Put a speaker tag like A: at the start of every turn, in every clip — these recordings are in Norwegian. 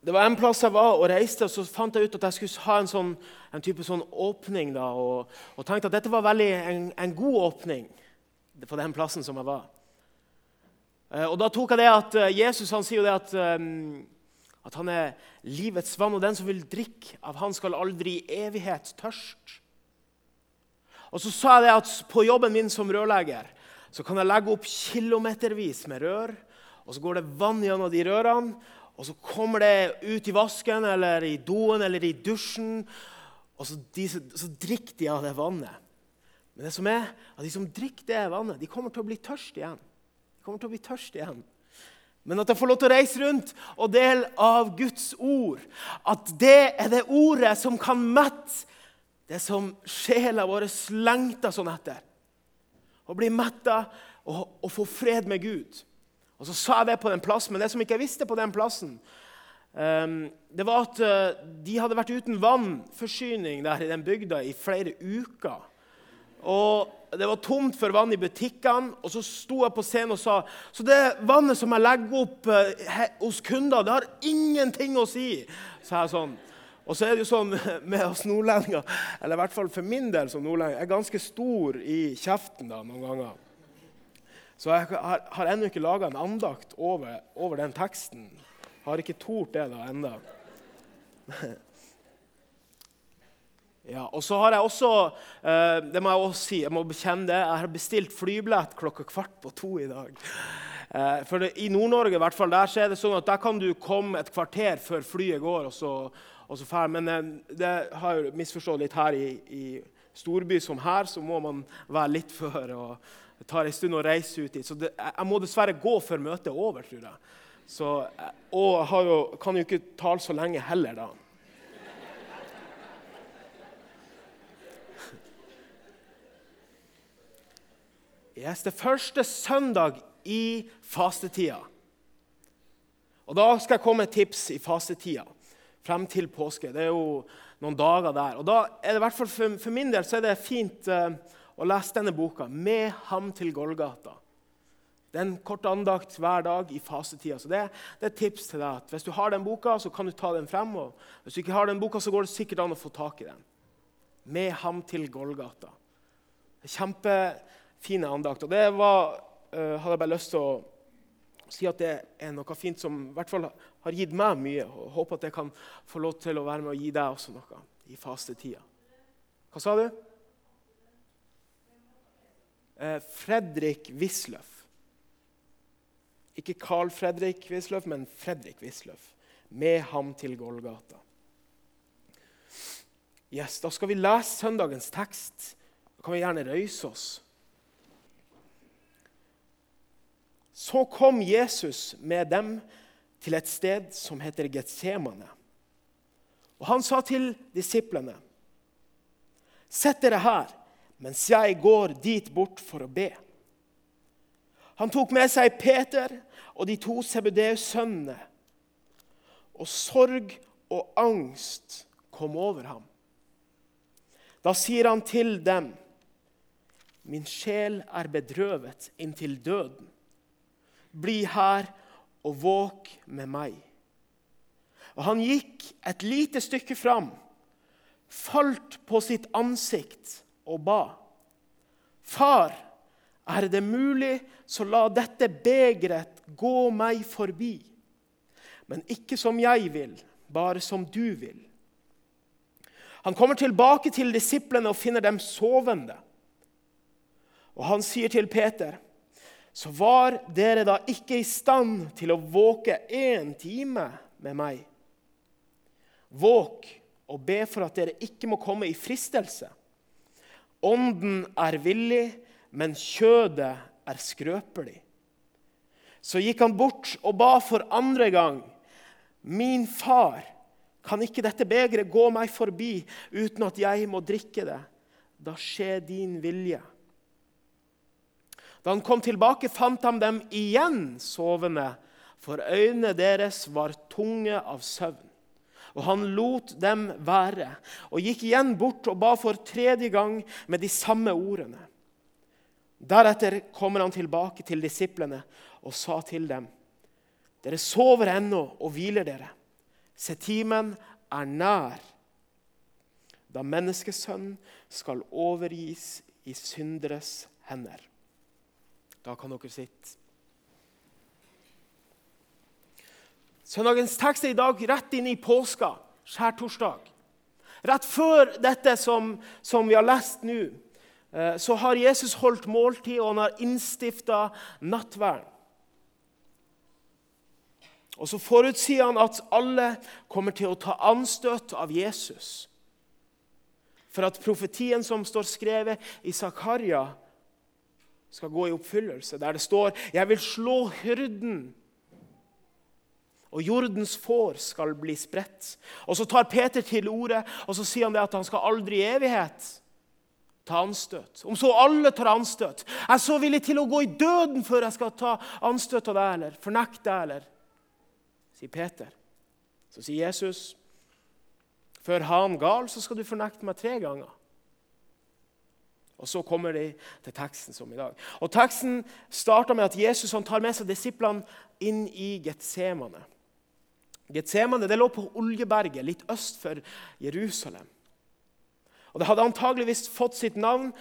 A: det var en plass jeg var og reiste, og så fant jeg ut at jeg skulle ha en, sånn, en type sånn åpning. Da, og, og, tenkte at dette var veldig en, en, god åpning på den plassen som jeg var. Eh, og Da tok jeg det at eh, Jesus han sier jo det at, um, at han er livets vann, og den som vil drikke av han skal aldri i evighet tørst. Og så sa jeg det at på jobben min som rørlegger så kan jeg legge opp kilometervis med rør. Og så går det vann gjennom de rørene, og så kommer det ut i vasken eller i doen eller i dusjen. Og så, de, så drikker de av det vannet. Men det som er, at de som drikker det vannet, de kommer til å bli tørst igjen. De kommer til å bli tørst igjen. Men at jeg får lov til å reise rundt og dele av Guds ord. At det er det ordet som kan mette det som sjela vår lengter sånn etter. Å bli metta og, og få fred med Gud. Og Så sa jeg det på den plassen, men det som ikke jeg visste på den plassen, um, det var at uh, de hadde vært uten vannforsyning der i den bygda i flere uker. Og Det var tomt for vann i butikkene, og så sto jeg på scenen og sa så det vannet som jeg legger opp he, hos kunder, det har ingenting å si. sa jeg sånn. Og så er det jo sånn med oss nordlendinger, eller i hvert fall for min del som nordlending, jeg er ganske stor i kjeften da, noen ganger. Så jeg har, har ennå ikke laga en andakt over, over, den teksten. Har ikke tort det da ennå. Ja, og så har jeg også eh, det må jeg også si, jeg må bekjenne det, jeg har bestilt flybillett klokka kvart på to i dag. Eh, for det, I Nord-Norge i hvert fall, der er det sånn at der kan du komme et kvarter før flyet går. og så, og så fær. Men eh, det har jeg misforstått litt her i, i storby som her, så må man være litt før. og det tar en stund å reise ut dit. Så det, jeg må dessverre gå før møtet er over, tror jeg. Så, og jeg jo, kan jo ikke tale så lenge heller, da. Yes, det første søndag i fastetida. Og Da skal jeg komme med tips i fastetida frem til påske. Det er jo noen dager der. Og da er det i hvert fall for, for min del så er det fint uh, og lese denne boka, 'Med ham til Golgata'. Det er en kort andakt hver dag i fasetida. Så det, det, er et tips til deg. at Hvis du har den boka, så kan du ta den frem. og Hvis du ikke har den boka, så går det sikkert an å få tak i den. 'Med ham til Golgata'. Kjempefine andakt. Og det var, uh, hadde jeg bare lyst til å si at det er noe fint som i hvert fall har gitt meg mye. og Håper at jeg kan få lov til å være med og gi deg også noe i fastetida. Hva sa du? Eh, Fredrik Wisløff. Ikke Carl Fredrik Wisløff, men Fredrik Wisløff. Med ham til Golgata. Yes, Da skal vi lese søndagens tekst. Da kan vi gjerne røyse oss. Så kom Jesus med dem til et sted som heter Getsemane. Og han sa til disiplene.: Sett dere her mens jeg går dit bort for å be. Han tok med seg Peter og de to Sebudeus-sønnene, og sorg og angst kom over ham. Da sier han til dem, 'Min sjel er bedrøvet inntil døden. Bli her og våk med meg.' Og Han gikk et lite stykke fram, falt på sitt ansikt og ba. Far, er det mulig, så la dette begeret gå meg forbi. Men ikke som jeg vil, bare som du vil. Han kommer tilbake til disiplene og finner dem sovende. Og han sier til Peter, så var dere da ikke i stand til å våke én time med meg. Våk og be for at dere ikke må komme i fristelse. Ånden er villig, men kjødet er skrøpelig. Så gikk han bort og ba for andre gang. Min far, kan ikke dette begeret gå meg forbi uten at jeg må drikke det? Da skjer din vilje. Da han kom tilbake, fant han dem igjen sovende, for øynene deres var tunge av søvn. Og han lot dem være og gikk igjen bort og ba for tredje gang med de samme ordene. Deretter kommer han tilbake til disiplene og sa til dem.: Dere sover ennå og hviler dere. Se, timen er nær, da menneskesønnen skal overgis i synderes hender. Da kan dere sitte. Søndagens tekst er i dag rett inn i påska, skjærtorsdag. Rett før dette som, som vi har lest nå, eh, så har Jesus holdt måltid, og han har innstifta nattverden. Og så forutsier han at alle kommer til å ta anstøt av Jesus. For at profetien som står skrevet i Zakaria, skal gå i oppfyllelse, der det står 'Jeg vil slå hyrden' og jordens får skal bli spredt. Og Så tar Peter til orde og så sier han det at han skal aldri i evighet ta anstøt. Om så alle tar anstøt. Jeg er så villig til å gå i døden før jeg skal ta anstøt av deg eller fornekte deg. eller, sier Peter. Så sier Jesus, før han gal, så skal du fornekte meg tre ganger. Og Så kommer de til teksten som i dag. Og Teksten starter med at Jesus tar med seg disiplene inn i Getsemane. Getsemane det lå på Oljeberget, litt øst for Jerusalem. Og Det hadde antageligvis fått sitt navn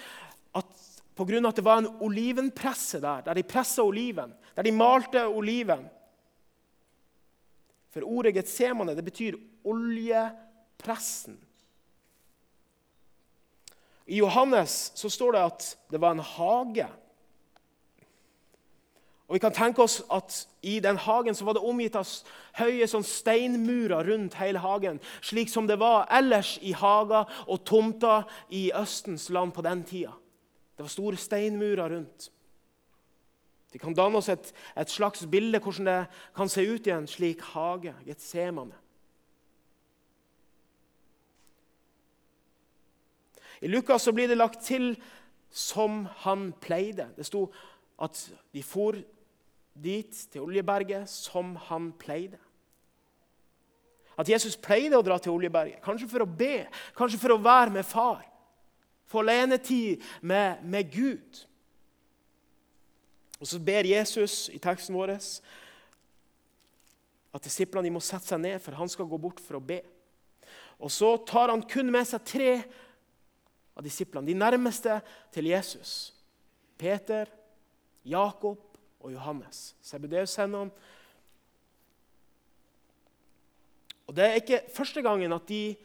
A: pga. at det var en olivenpresse der, der de pressa oliven, der de malte oliven. For ordet Getsemane det betyr oljepressen. I Johannes så står det at det var en hage. Og vi kan tenke oss at I den hagen så var det omgitt av høye sånn steinmurer rundt hele hagen, slik som det var ellers i hager og tomter i Østens land på den tida. Det var store steinmurer rundt. Vi kan danne oss et, et slags bilde hvordan det kan se ut i en slik hage. Getsemane. I Lukas så blir det lagt til 'som han pleide'. Det sto at de for dit, til Oljeberget, som han pleide. At Jesus pleide å dra til Oljeberget, kanskje for å be, kanskje for å være med far. Få alenetid med, med Gud. Og Så ber Jesus i teksten vår at disiplene må sette seg ned, for han skal gå bort for å be. Og Så tar han kun med seg tre av disiplene, de nærmeste til Jesus. Peter, Jakob og Johannes. Sebedeus-hendene. Og Det er ikke første gangen at de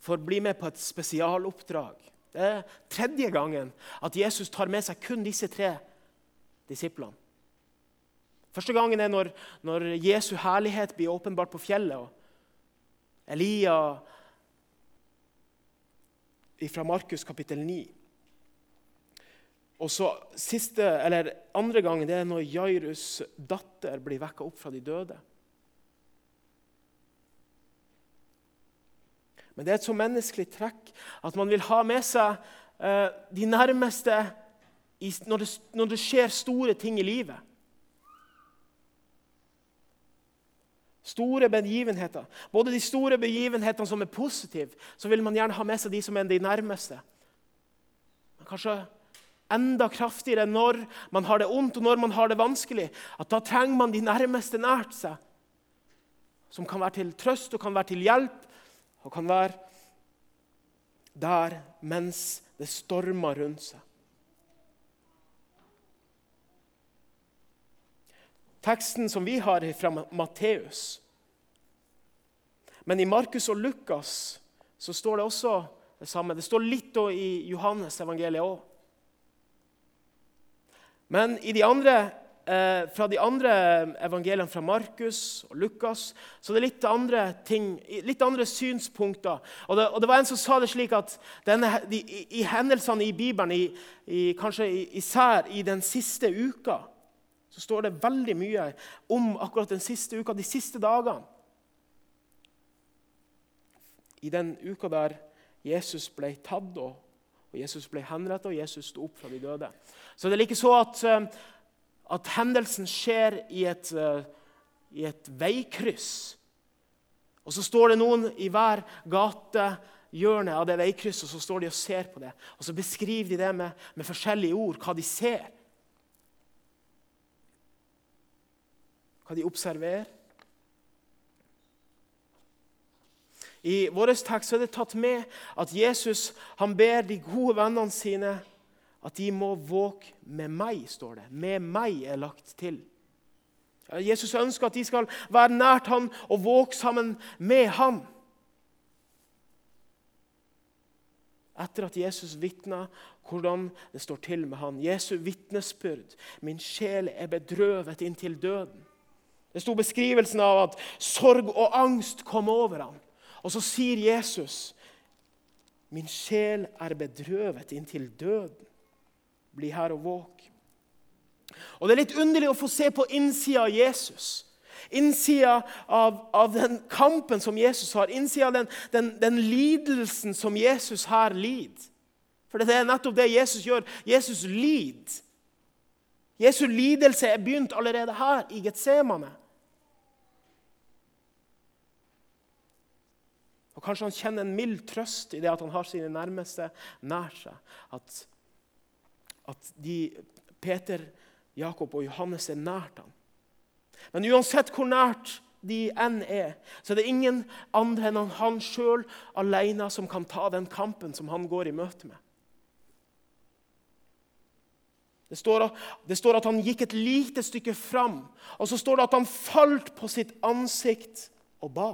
A: får bli med på et spesialoppdrag. Det er tredje gangen at Jesus tar med seg kun disse tre disiplene. Første gangen er når, når Jesu herlighet blir åpenbart på fjellet. og Elia fra Markus kapittel 9. Og så siste, eller Andre gangen det er når Jairus' datter blir vekka opp fra de døde. Men det er et så menneskelig trekk at man vil ha med seg eh, de nærmeste i, når, det, når det skjer store ting i livet. Store begivenheter. Både de store begivenhetene som er positive, så vil man gjerne ha med seg de som er de nærmeste. Men kanskje enda kraftigere når man har det ondt og når man har det vanskelig. At da trenger man de nærmeste nært seg. Som kan være til trøst og kan være til hjelp og kan være der mens det stormer rundt seg. teksten som vi har fra Matteus. Men i Markus og Lukas så står det også det samme. Det står litt i Johannes evangeliet òg. Men de andre, eh, fra de andre evangeliene fra Markus og Lukas så det er litt andre, ting, litt andre synspunkter. Og det, og det, var En som sa det slik at denne, de, i, i, hendelsene i Bibelen, i, i, kanskje især i den siste uka så står det veldig mye om akkurat den siste uka, de siste dagene. I den uka der Jesus ble tatt og, Jesus ble henrettet og Jesus sto opp fra de døde. Så det er like så at, eh, at hendelsen skjer i et, eh, i et veikryss. Og så står det noen i hver gatehjørne av det veikrysset og så står de og ser på det. Og så beskriver de det med, med forskjellige ord, hva de ser. hva de observerer. I vår tekst er det tatt med at Jesus han ber de gode vennene sine at de må våke med meg, står det. Med meg er lagt til. Jesus ønsker at de skal være nært han og våke sammen med han. Etter at Jesus vitna hvordan det står til med han. Jesu vitnesbyrd. Min sjel er bedrøvet inntil døden. Det sto beskrivelsen av at sorg og angst kom over ham. Og så sier Jesus, 'Min sjel er bedrøvet inntil døden. Bli her og våk.' Og Det er litt underlig å få se på innsida av Jesus. Innsida av, av, den kampen som Jesus har, innsida av den, den, den, lidelsen som Jesus her lider. For det er nettopp det Jesus gjør. Jesus lider. Jesu lidelse er begynt allerede her i Getsemane. Og Kanskje han kjenner en mild trøst i det at han har sine nærmeste nær seg. At, at de, Peter, Jakob og Johannes er nært ham. Men uansett hvor nært de enn er, så er det ingen andre enn han sjøl alene som kan ta den kampen som han går i møte med. Det står, det står, at, han gikk et lite stykke fram, og så står det at han falt på sitt ansikt og ba.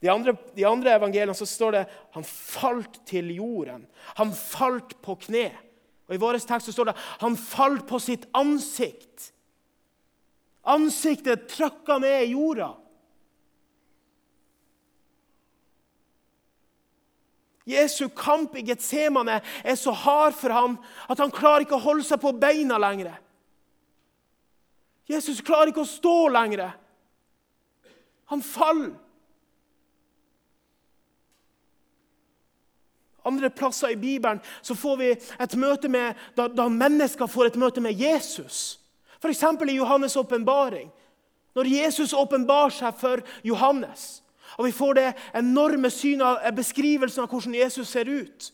A: De andre, de andre evangeliene så står det han falt til jorden. Han falt på kne. Og I vår tekst så står det han falt på sitt ansikt. Ansiktet trykka ned i jorda. Jesu kamp i Getsemane er så hard for ham at han klarer ikke å holde seg på beina lenger. Jesus klarer ikke å stå lenger. Han faller. Andre plasser i Bibelen så får vi et møte med, da, da mennesker får et møte med Jesus. F.eks. i Johannes' åpenbaring. Når Jesus åpenbarer seg for Johannes. Og Vi får det enorme synet av beskrivelsen av hvordan Jesus ser ut.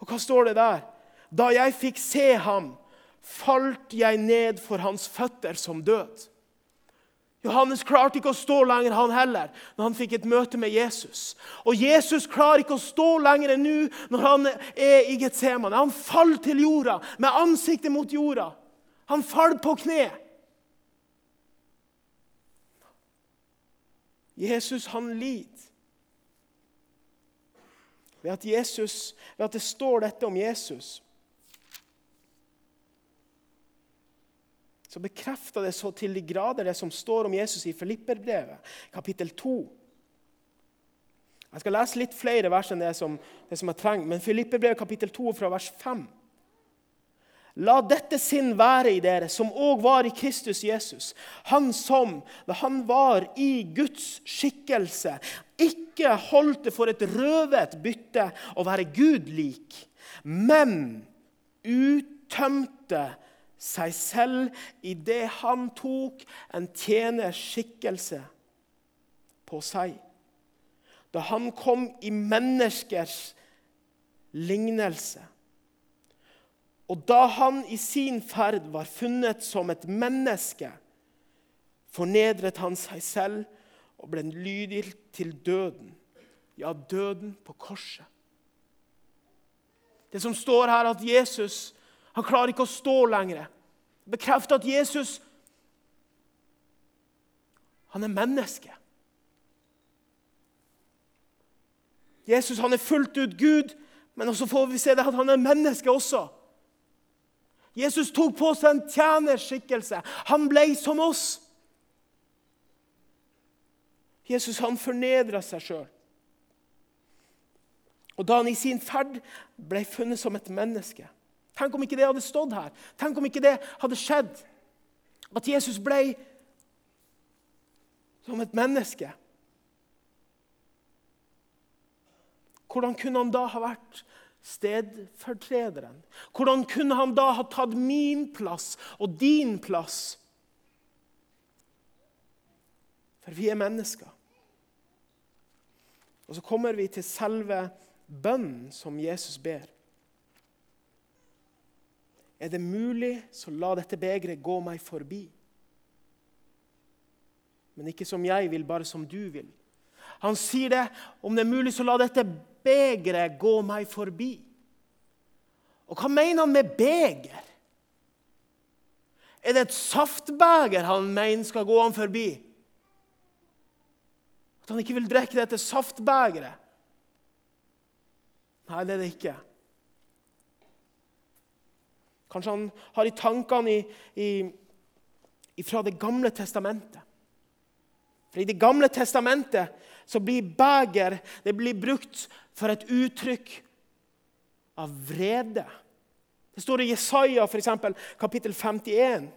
A: Og hva står det der? Da jeg fikk se ham, falt jeg ned for hans føtter som død. Johannes klarte ikke å stå lenger, han heller, når han fikk et møte med Jesus. Og Jesus klarer ikke å stå lenger enn nå når han er i Getsemane. Han faller til jorda med ansiktet mot jorda. Han faller på kne. Jesus, han lider. Ved at, Jesus, ved at det står dette om Jesus, så bekrefter det så til de grader det som står om Jesus i Filipperbrevet, kapittel 2. Jeg skal lese litt flere vers enn det som, det som jeg trenger, men Filipperbrevet kapittel 2 fra vers 5. La dette sinn være i dere, som òg var i Kristus Jesus. Han som, da han var i Guds skikkelse, ikke holdt det for et røvet bytte å være Gud lik, men uttømte seg selv idet han tok en tjenerskikkelse på seg. Da han kom i menneskers lignelse. Og da han i sin ferd var funnet som et menneske, fornedret han seg selv og ble lydig til døden. Ja, døden på korset. Det som står her, at Jesus han klarer ikke å stå lenger. Bekrefter at Jesus han er menneske. Jesus han er fullt ut Gud, men også får vi se det at han er menneske også. Jesus tok på seg en tjenerskikkelse. Han ble som oss. Jesus han fornedra seg sjøl. Og da han i sin ferd ble funnet som et menneske Tenk om ikke det hadde stått her. Tenk om ikke det hadde skjedd. At Jesus ble som et menneske. Hvordan kunne han da ha vært stedfortrederen? Hvordan kunne han da ha tatt min plass og din plass? For vi er mennesker. Og så kommer vi til selve bønnen som Jesus ber. Er det mulig, så la dette begeret gå meg forbi. Men ikke som jeg vil, bare som du vil. Han sier det, om det er mulig, så la dette begeret gå meg forbi. Og hva mener han med beger? Er det et saftbeger han mener skal gå han forbi? At han ikke vil drikke dette saftbegeret? Nei, det er det ikke. Kanskje han har i tankene fra Det gamle testamentet. For I Det gamle testamentet så blir beger brukt for et uttrykk av vrede. Det står i Jesaja, for eksempel, kapittel 51,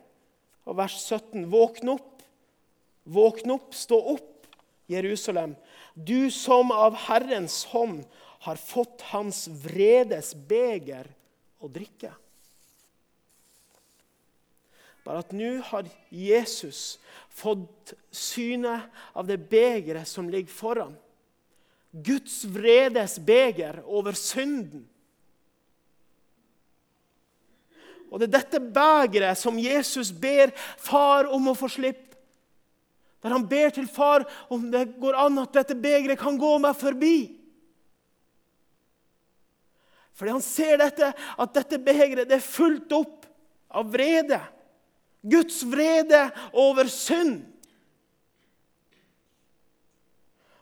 A: og vers 17.: Våkn opp, våkn opp, stå opp, Jerusalem, du som av Herrens hånd har fått hans vredes beger å drikke. Bare at nå har Jesus fått synet av det begeret som ligger foran. Guds vredes beger over synden. Og Det er dette begeret som Jesus ber far om å få slippe. Der han ber til far om det går an at dette begeret kan gå meg forbi. Fordi han ser dette, at dette begeret er fulgt opp av vrede. Guds vrede over synd.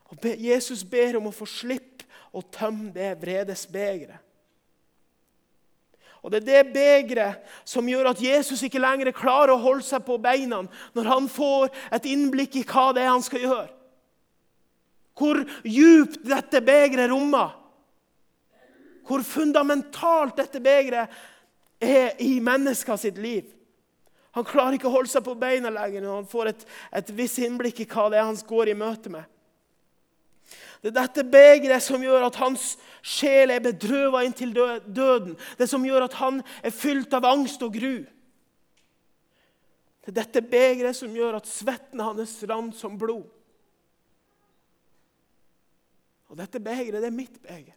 A: Og Jesus ber om å få slippe å tømme det vredesbegeret. Og Det er det begeret som gjør at Jesus ikke lenger klarer å holde seg på beina når han får et innblikk i hva det er han skal gjøre. Hvor djupt dette begeret rommer. Hvor fundamentalt dette begeret er i mennesker sitt liv. Han klarer ikke å holde seg på beina lenger når han får et, et visst innblikk i hva det er han går i møte med. Det er dette begeret som gjør at hans sjel er bedrøva inntil døden. Det som gjør at han er fylt av angst og gru. Det er dette begeret som gjør at svetten hans rant som blod. Og dette begeret, det er mitt beger.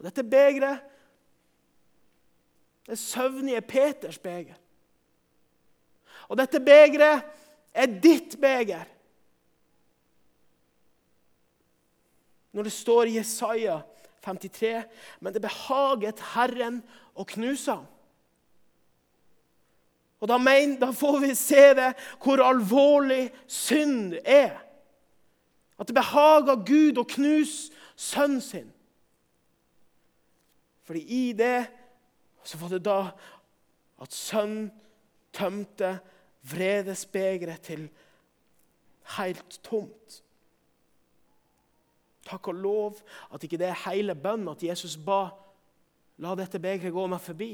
A: Og dette begeret det søvnige Peters beger. Og dette begeret er ditt beger. Når det står i Jesaja 53.: Men det behaget Herren å knuse ham. Og da, men, da, får vi se det, hvor alvorlig synd er. At det behager Gud å knuse sønnen sin. Fordi i det så var det da at sønnen tømte vredesbegeret til helt tomt. Takk og lov at ikke det er hele bønnen at Jesus ba la dette begeret gå meg forbi.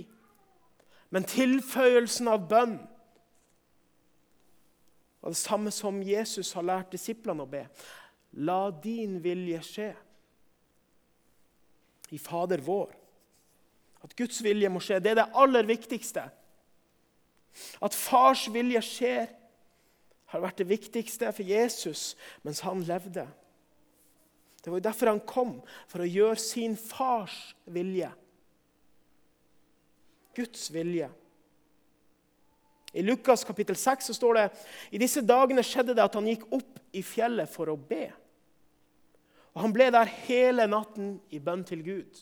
A: Men tilføyelsen av bønn var det samme som Jesus har lært disiplene å be. La din vilje skje i Fader vår. At Guds vilje må skje. Det er det aller viktigste. At fars vilje skjer, har vært det viktigste for Jesus mens han levde. Det var jo derfor han kom, for å gjøre sin fars vilje. Guds vilje. I Lukas kapittel 6 så står det i disse dagene skjedde det at han gikk opp i fjellet for å be. Og Han ble der hele natten i bønn til Gud.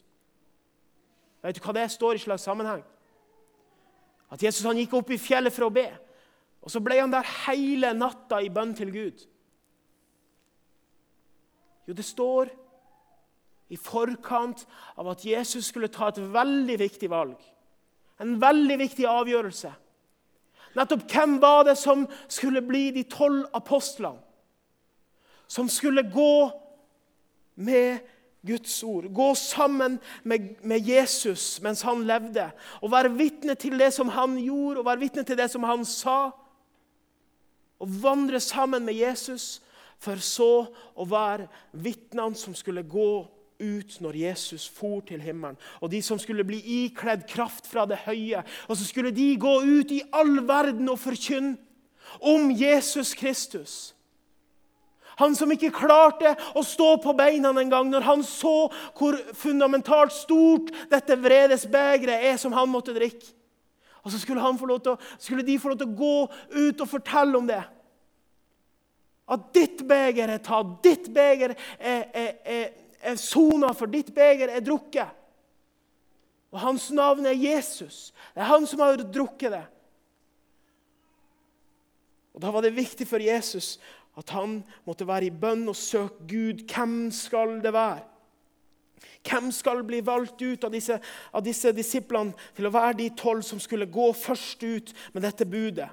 A: Vet du hva det står i slags sammenheng? At Jesus han gikk opp i fjellet for å be. Og så ble han der hele natta i bønn til Gud. Jo, det står i forkant av at Jesus skulle ta et veldig viktig valg. En veldig viktig avgjørelse. Nettopp hvem var det som skulle bli de tolv apostlene? Som skulle gå med Guds ord. Gå sammen med, med, Jesus mens han levde. Og være vitne til det som han gjorde, og være vitne til det som han sa. Og vandre sammen med Jesus, for så å være vitnene som skulle gå ut når Jesus for til himmelen. Og de som skulle bli ikledd kraft fra det høye. Og så skulle de gå ut i all verden og forkynne om Jesus Kristus. Han som ikke klarte å stå på beina engang når han så hvor fundamentalt stort dette vredesbegeret er som han måtte drikke. Og så skulle, å, skulle, de få lov til å gå ut og fortelle om det. At ditt beger er tatt, ditt beger er, er, sona, for ditt beger er drukket. Og hans navn er Jesus. Det er han som har drukket det. Og Da var det viktig for Jesus at han måtte være i bønn og søke Gud. Hvem skal det være? Hvem skal bli valgt ut av disse, av disse disiplene til å være de tolv som skulle gå først ut med dette budet?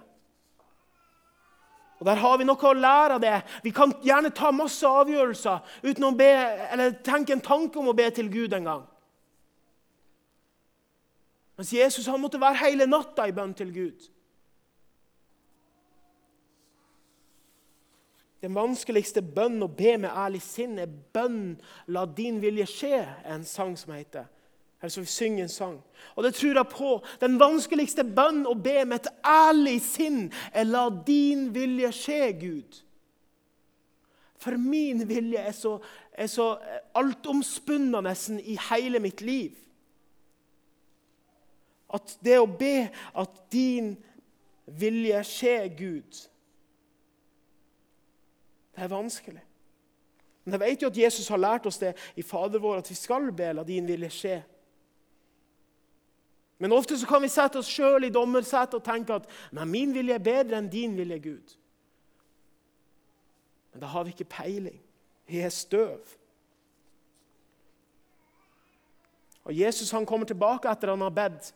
A: Og Der har vi noe å lære av det. Vi kan gjerne ta masse avgjørelser uten å be, eller tenke en tanke om å be til Gud en gang. Mens Jesus han måtte være hele natta i bønn til Gud. Den vanskeligste bønn å be med ærlig sinn er bønn 'La din vilje skje', en sang som heter. Eller så vi synger en sang. Og det tror jeg på. Den vanskeligste bønn å be med et ærlig sinn er 'La din vilje skje, Gud'. For min vilje er så, er så altomspunnende i hele mitt liv. At det å be at din vilje skje, Gud det er vanskelig. Men jeg vet jo at Jesus har lært oss det i Fader vår, at vi skal be, la din vilje skje. Men ofte så kan vi sette oss sjøl i dommersetet og tenke at nei, min vilje er bedre enn din vilje, Gud. Men da har vi ikke peiling. Vi er støv. Og Jesus han kommer tilbake etter han har bedt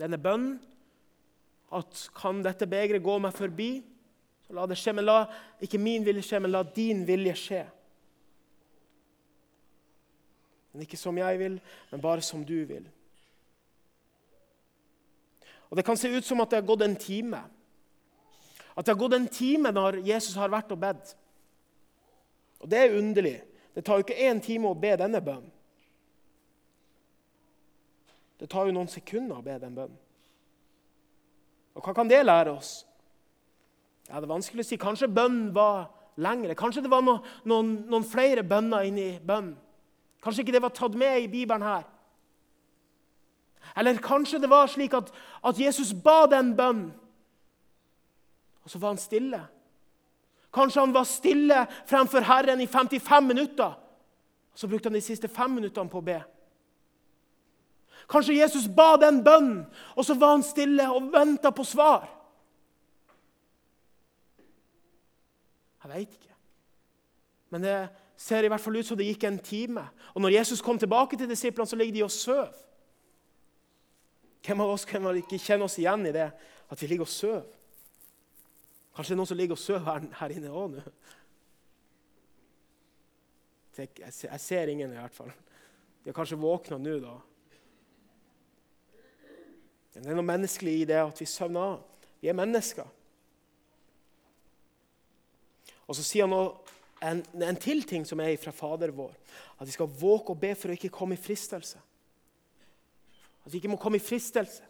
A: denne bønnen. At kan dette begeret gå meg forbi? La det skje, men la ikke min vilje skje, men la din vilje skje. Men ikke som jeg vil, men bare som du vil. Og Det kan se ut som at det har gått en time. At det har gått en time når Jesus har vært og bedt. Og Det er underlig. Det tar jo ikke én time å be denne bønnen. Det tar jo noen sekunder å be den bønnen. Og Hva kan det lære oss? Ja, Det er vanskelig å si. Kanskje bønnen var lengre. Kanskje det var noen, noen, noen flere bønner inni bønnen. Kanskje ikke det var tatt med i Bibelen her. Eller kanskje det var slik at, at Jesus ba den bønnen, og så var han stille. Kanskje han var stille fremfor Herren i 55 minutter, og så brukte han de siste fem minuttene på å be. Kanskje Jesus ba den bønnen, og så var han stille og venta på svar. Jeg veit ikke. Men det ser i hvert fall ut som det gikk en time. Og når Jesus kom tilbake til disiplene, så ligger de og sover. Hvem av oss kan ikke kjenne oss igjen i det, at vi ligger og sover? Kanskje det er noen som ligger og sover her, inne òg nå? Jeg, ser ingen, i hvert fall. De har kanskje våkna nå, da. Det er noe menneskelig i det at vi søvner av. Vi er mennesker. Og så sier han en, en til ting som er fra Fader vår. At vi skal våke og be for å ikke komme i fristelse. At vi ikke må komme i fristelse.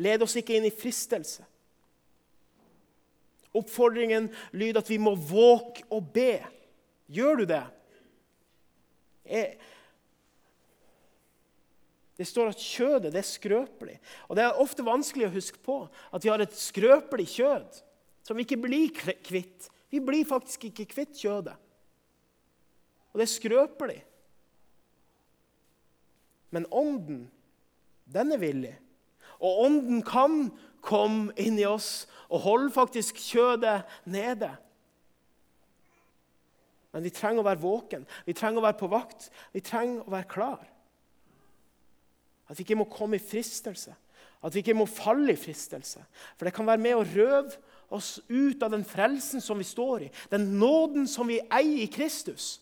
A: Led oss ikke inn i fristelse. Oppfordringen lyder at vi må våke og be. Gjør du det? Det står at kjødet det er skrøpelig. Og Det er ofte vanskelig å huske på at vi har et skrøpelig kjød som vi ikke blir kvitt vi blir faktisk ikke kvitt kjødet. Og det er skrøpelig. Men ånden, den er villig. Og ånden kan komme inn i oss og holde faktisk kjødet nede. Men vi trenger å være våken, vi trenger å være på vakt, vi trenger å være klar. At vi ikke må komme i fristelse, at vi ikke må falle i fristelse. For det kan være med å røve oss ut av den frelsen som vi står i, den nåden som vi eier i Kristus.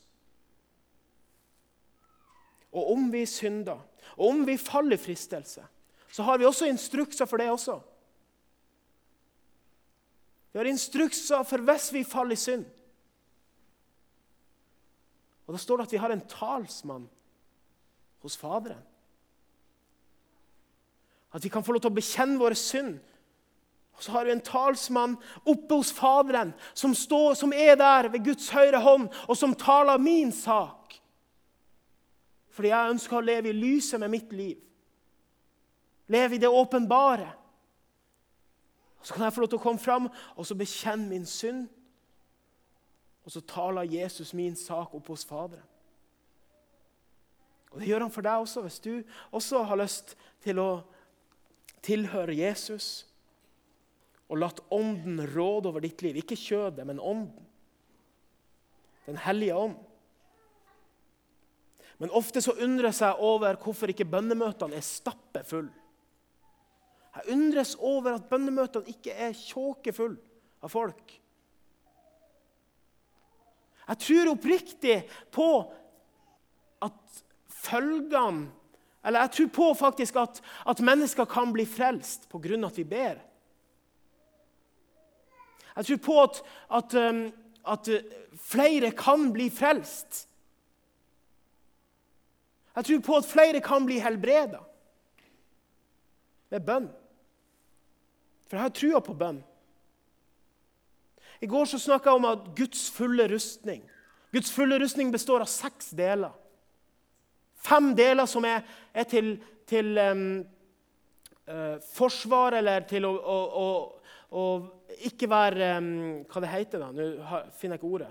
A: Og om vi synder, og om vi faller i fristelse, så har vi også instrukser for det også. Vi har instrukser for hvis vi faller i synd. Og Da står det at vi har en talsmann hos Faderen. At vi kan få lov til å bekjenne våre synd og Så har du en talsmann oppe hos Faderen som, står, som er der ved Guds høyre hånd, og som taler min sak. Fordi jeg ønsker å leve i lyset med mitt liv. Leve i det åpenbare. Så kan jeg få lov til å komme fram og så bekjenne min synd. Og så taler Jesus min sak opp hos Faderen. Og Det gjør han for deg også, hvis du også har lyst til å tilhøre Jesus og latt Ånden råde over ditt liv. Ikke kjødet, men Ånden. Den hellige ånd. Men ofte så undres jeg over hvorfor ikke bønnemøtene er stappefulle. Jeg undres over at bønnemøtene ikke er tjåkefulle av folk. Jeg tror oppriktig på at følgene Eller jeg tror på faktisk at, at mennesker kan bli frelst pga. at vi ber. Jeg tror på at, at, um, at flere kan bli frelst. Jeg tror på at flere kan bli helbreda med bønn. For jeg har trua på bønn. I går så snakka jeg om at Guds fulle rustning Guds fulle rustning består av seks deler. Fem deler som er, er til, til um, uh, forsvar, eller til å, å, å, å ikke være Hva det heter det? Nå finner jeg ikke ordet.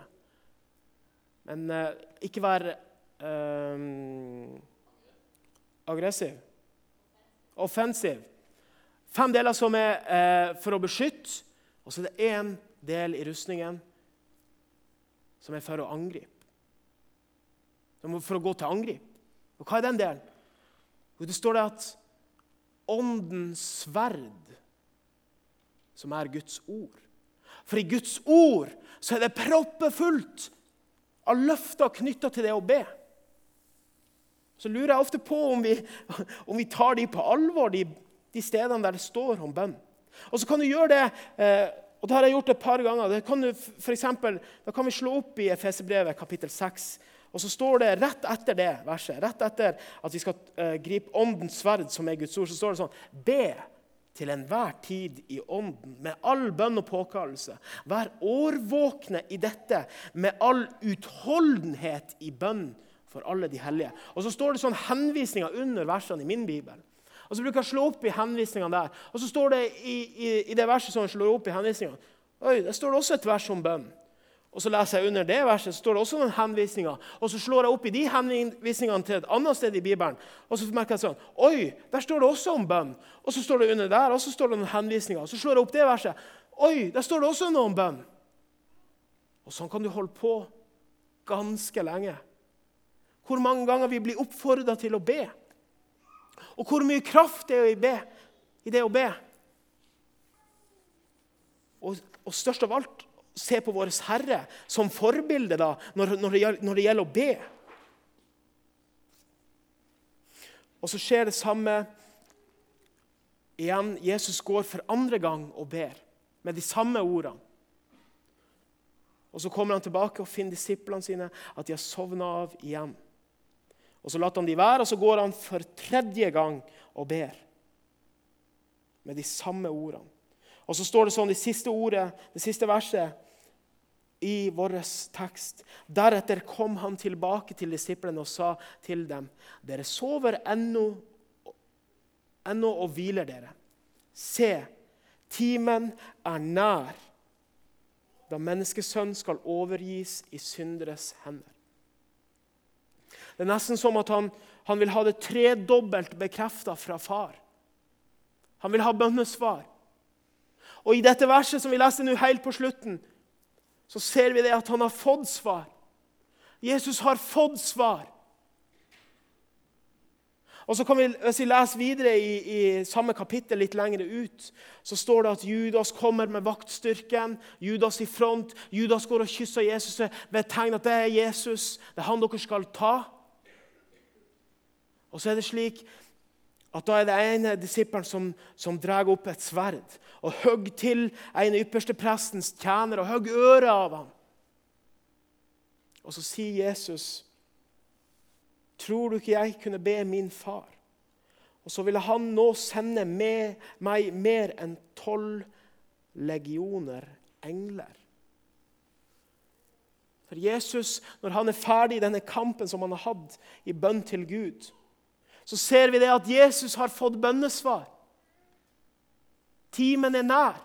A: Men uh, ikke være um, aggressiv. Offensiv. Fem deler som er eh, for å beskytte, og så er det én del i rustningen som er for å angripe. For å gå til angrip. Og hva er den delen? Jo, det står det at åndens sverd, som er Guds ord. For i Guds ord så er det proppefullt av løfter knytta til det å be. Så lurer jeg ofte på om vi, om vi tar de på alvor, de de stedene der det står om bønn. Og så kan du gjøre det, eh, og det har jeg gjort et par ganger. Det kan du, for eksempel, da kan vi slå opp i Efeserbrevet kapittel 6. Og så står det rett etter det verset, rett etter at vi skal uh, gripe åndens sverd, som er Guds ord, så står det sånn Be til enhver tid i ånden, med all bønn og påkallelse. Vær årvåkne i dette med all utholdenhet i bønn for alle de hellige. Og så står det sånn henvisninger under versene i min bibel. Og så bruker jeg å slå opp i henvisningene der. Og så står det i, i, i det verset som jeg slår opp i henvisningene, Oi, der står det også et vers om bønn. Og så leser jeg under det verset, så står det også noen henvisninger. Og så slår jeg opp i de henvisningene til et annet sted i Bibelen. Og så merker jeg sånn Oi, der står det også om bønn. Og så står det under der, og så står det noen henvisninger. Og så slår jeg opp det verset. Oi, der står det også noe om bønn. Og sånn kan du holde på ganske lenge. Hvor mange ganger vi blir oppfordra til å be. Og hvor mye kraft det er i, be, i det å be. Og, og, størst av alt se på vår Herre som forbilde da, når, når, det, når det gjelder å be. Og så skjer det samme igjen. Jesus går for andre gang og ber med de samme ordene. Og Så kommer han tilbake og finner disiplene sine at de har sovna av igjen. Og Så lar han de være, og så går han for tredje gang og ber. Med de samme ordene. Og så står det sånn, det siste ordet, det siste verset i vår tekst. Deretter kom han tilbake til disiplene og sa til dem.: Dere sover ennå, ennå og hviler dere. Se, timen er nær da menneskesønnen skal overgis i synderes hender. Det er nesten som at han, han vil ha det tredobbelt bekrefta fra far. Han vil ha bønnesvar. Og I dette verset som vi leste nå helt på slutten, så ser vi det at han har fått svar. Jesus har fått svar. Og så kan vi, Hvis vi leser videre i, i, samme kapittel litt lenger ut, så står det at Judas kommer med vaktstyrken. Judas i front. Judas går og kysser Jesus ved et tegn at det er Jesus. Det er han dere skal ta. Og så er det slik at da er det ene disippelen som, som drar opp et sverd og hogger til en ypperste prestens tjener og hogger øret av ham. Og så sier Jesus, 'Tror du ikke jeg kunne be min far?' Og så ville han nå sende med meg mer enn tolv legioner engler. For Jesus, når han er ferdig i denne kampen som han har hatt i bønn til Gud, så ser vi det at Jesus har fått bønnesvar. Timen er nær.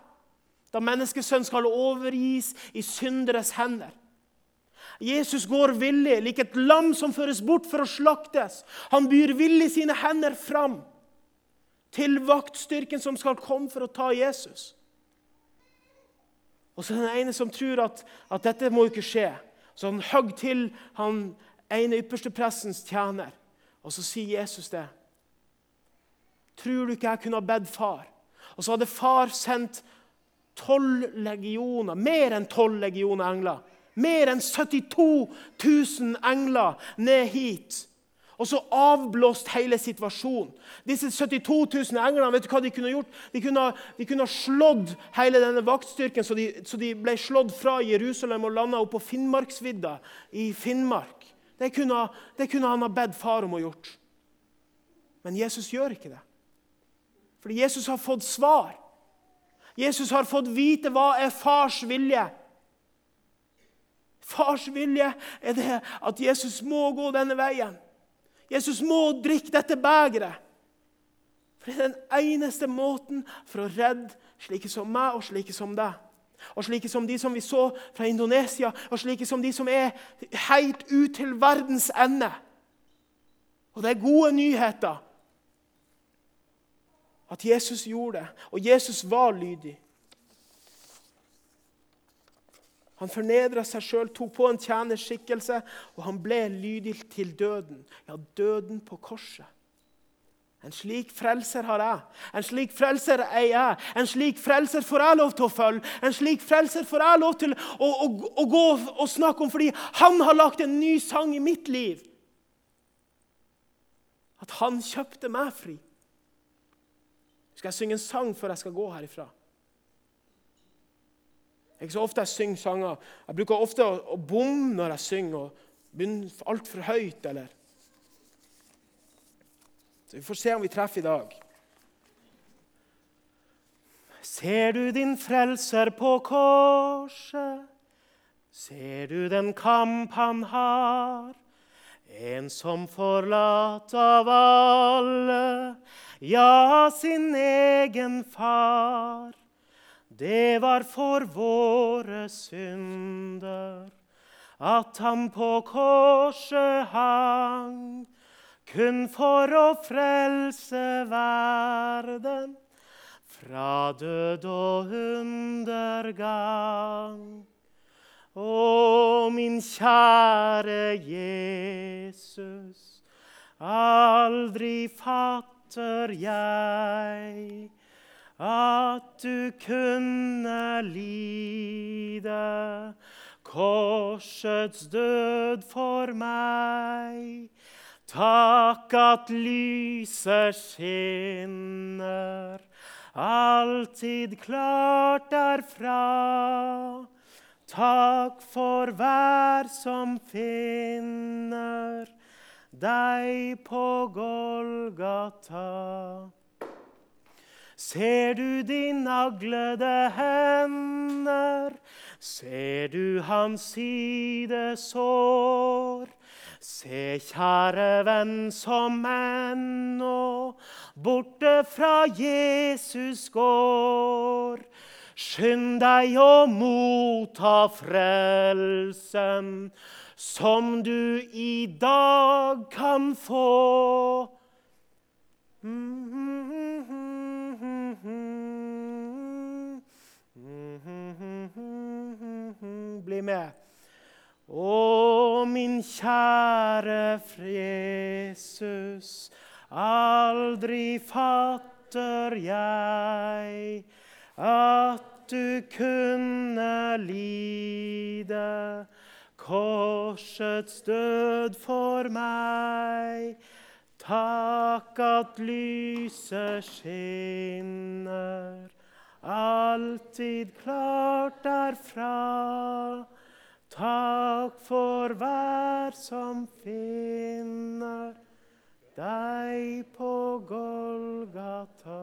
A: Da menneskesønnen skal overgis i synderes hender. Jesus går villig, lik et lam som føres bort for å slaktes. Han byr villig sine hender fram til vaktstyrken som skal komme for å ta Jesus. Og så er det den ene som tror at, at dette må ikke skje. Så han hogg til han ene ypperste prestens tjener. Og så sier Jesus det. Tror du ikke jeg kunne ha bedt far? Og så hadde far sendt tolv legioner, mer enn tolv legioner engler. Mer enn 72 000 engler ned hit. Og så avblåst hele situasjonen. Disse 72 000 englene vet du hva de kunne gjort? De kunne, de kunne slått hele denne vaktstyrken, så de, så de, ble slått fra Jerusalem og landa på Finnmarksvidda i Finnmark. Det kunne, det kunne han ha bedt far om å gjort. Men Jesus gjør ikke det. Fordi Jesus har fått svar. Jesus har fått vite hva er fars vilje. Fars vilje er det at Jesus må gå denne veien. Jesus må drikke dette begeret. For det er den eneste måten for å redde slike som meg og slike som deg. Og slike som de som vi så fra Indonesia, og slike som de som er helt ut til verdens ende. Og det er gode nyheter at Jesus gjorde det, og Jesus var lydig. Han fornedra seg sjøl, tok på en tjenerskikkelse, og han ble lydig til døden. Ja, døden på korset. En slik frelser har jeg. En slik frelser er jeg. En slik frelser får jeg lov til å følge. En slik frelser får jeg lov til å, å, å gå og snakke om fordi han har lagt en ny sang i mitt liv. At han kjøpte meg fri. Skal jeg synge en sang før jeg skal gå herifra? Er ikke så ofte jeg synger sanger. Jeg bruker ofte å, å bomme når jeg synger og begynner altfor høyt. eller... Så Vi får se om vi treffer i dag. Ser du din frelser på korset? Ser du den kamp han har? En som forlatt av alle, ja, sin egen far. Det var for våre synder at han på korset hang, kun for å frelse verden fra død og undergang. Å, min kjære Jesus, aldri fatter jeg at du kunne lide korsets død for meg. Takk at lyset skinner alltid klart derfra. Takk for hver som finner deg på Golgata. Ser du de naglede hender? Ser du hans sidesår? Se, kjære venn, som ennå borte fra Jesus går. Skynd deg å motta frelsen som du i dag kan få. Mm -hmm. Bli med. Å, min kjære Jesus, aldri fatter jeg at du kunne lide korsets død for meg. Takk at lyset skinner alltid klart derfra. Takk for hver som finner deg på Golgata.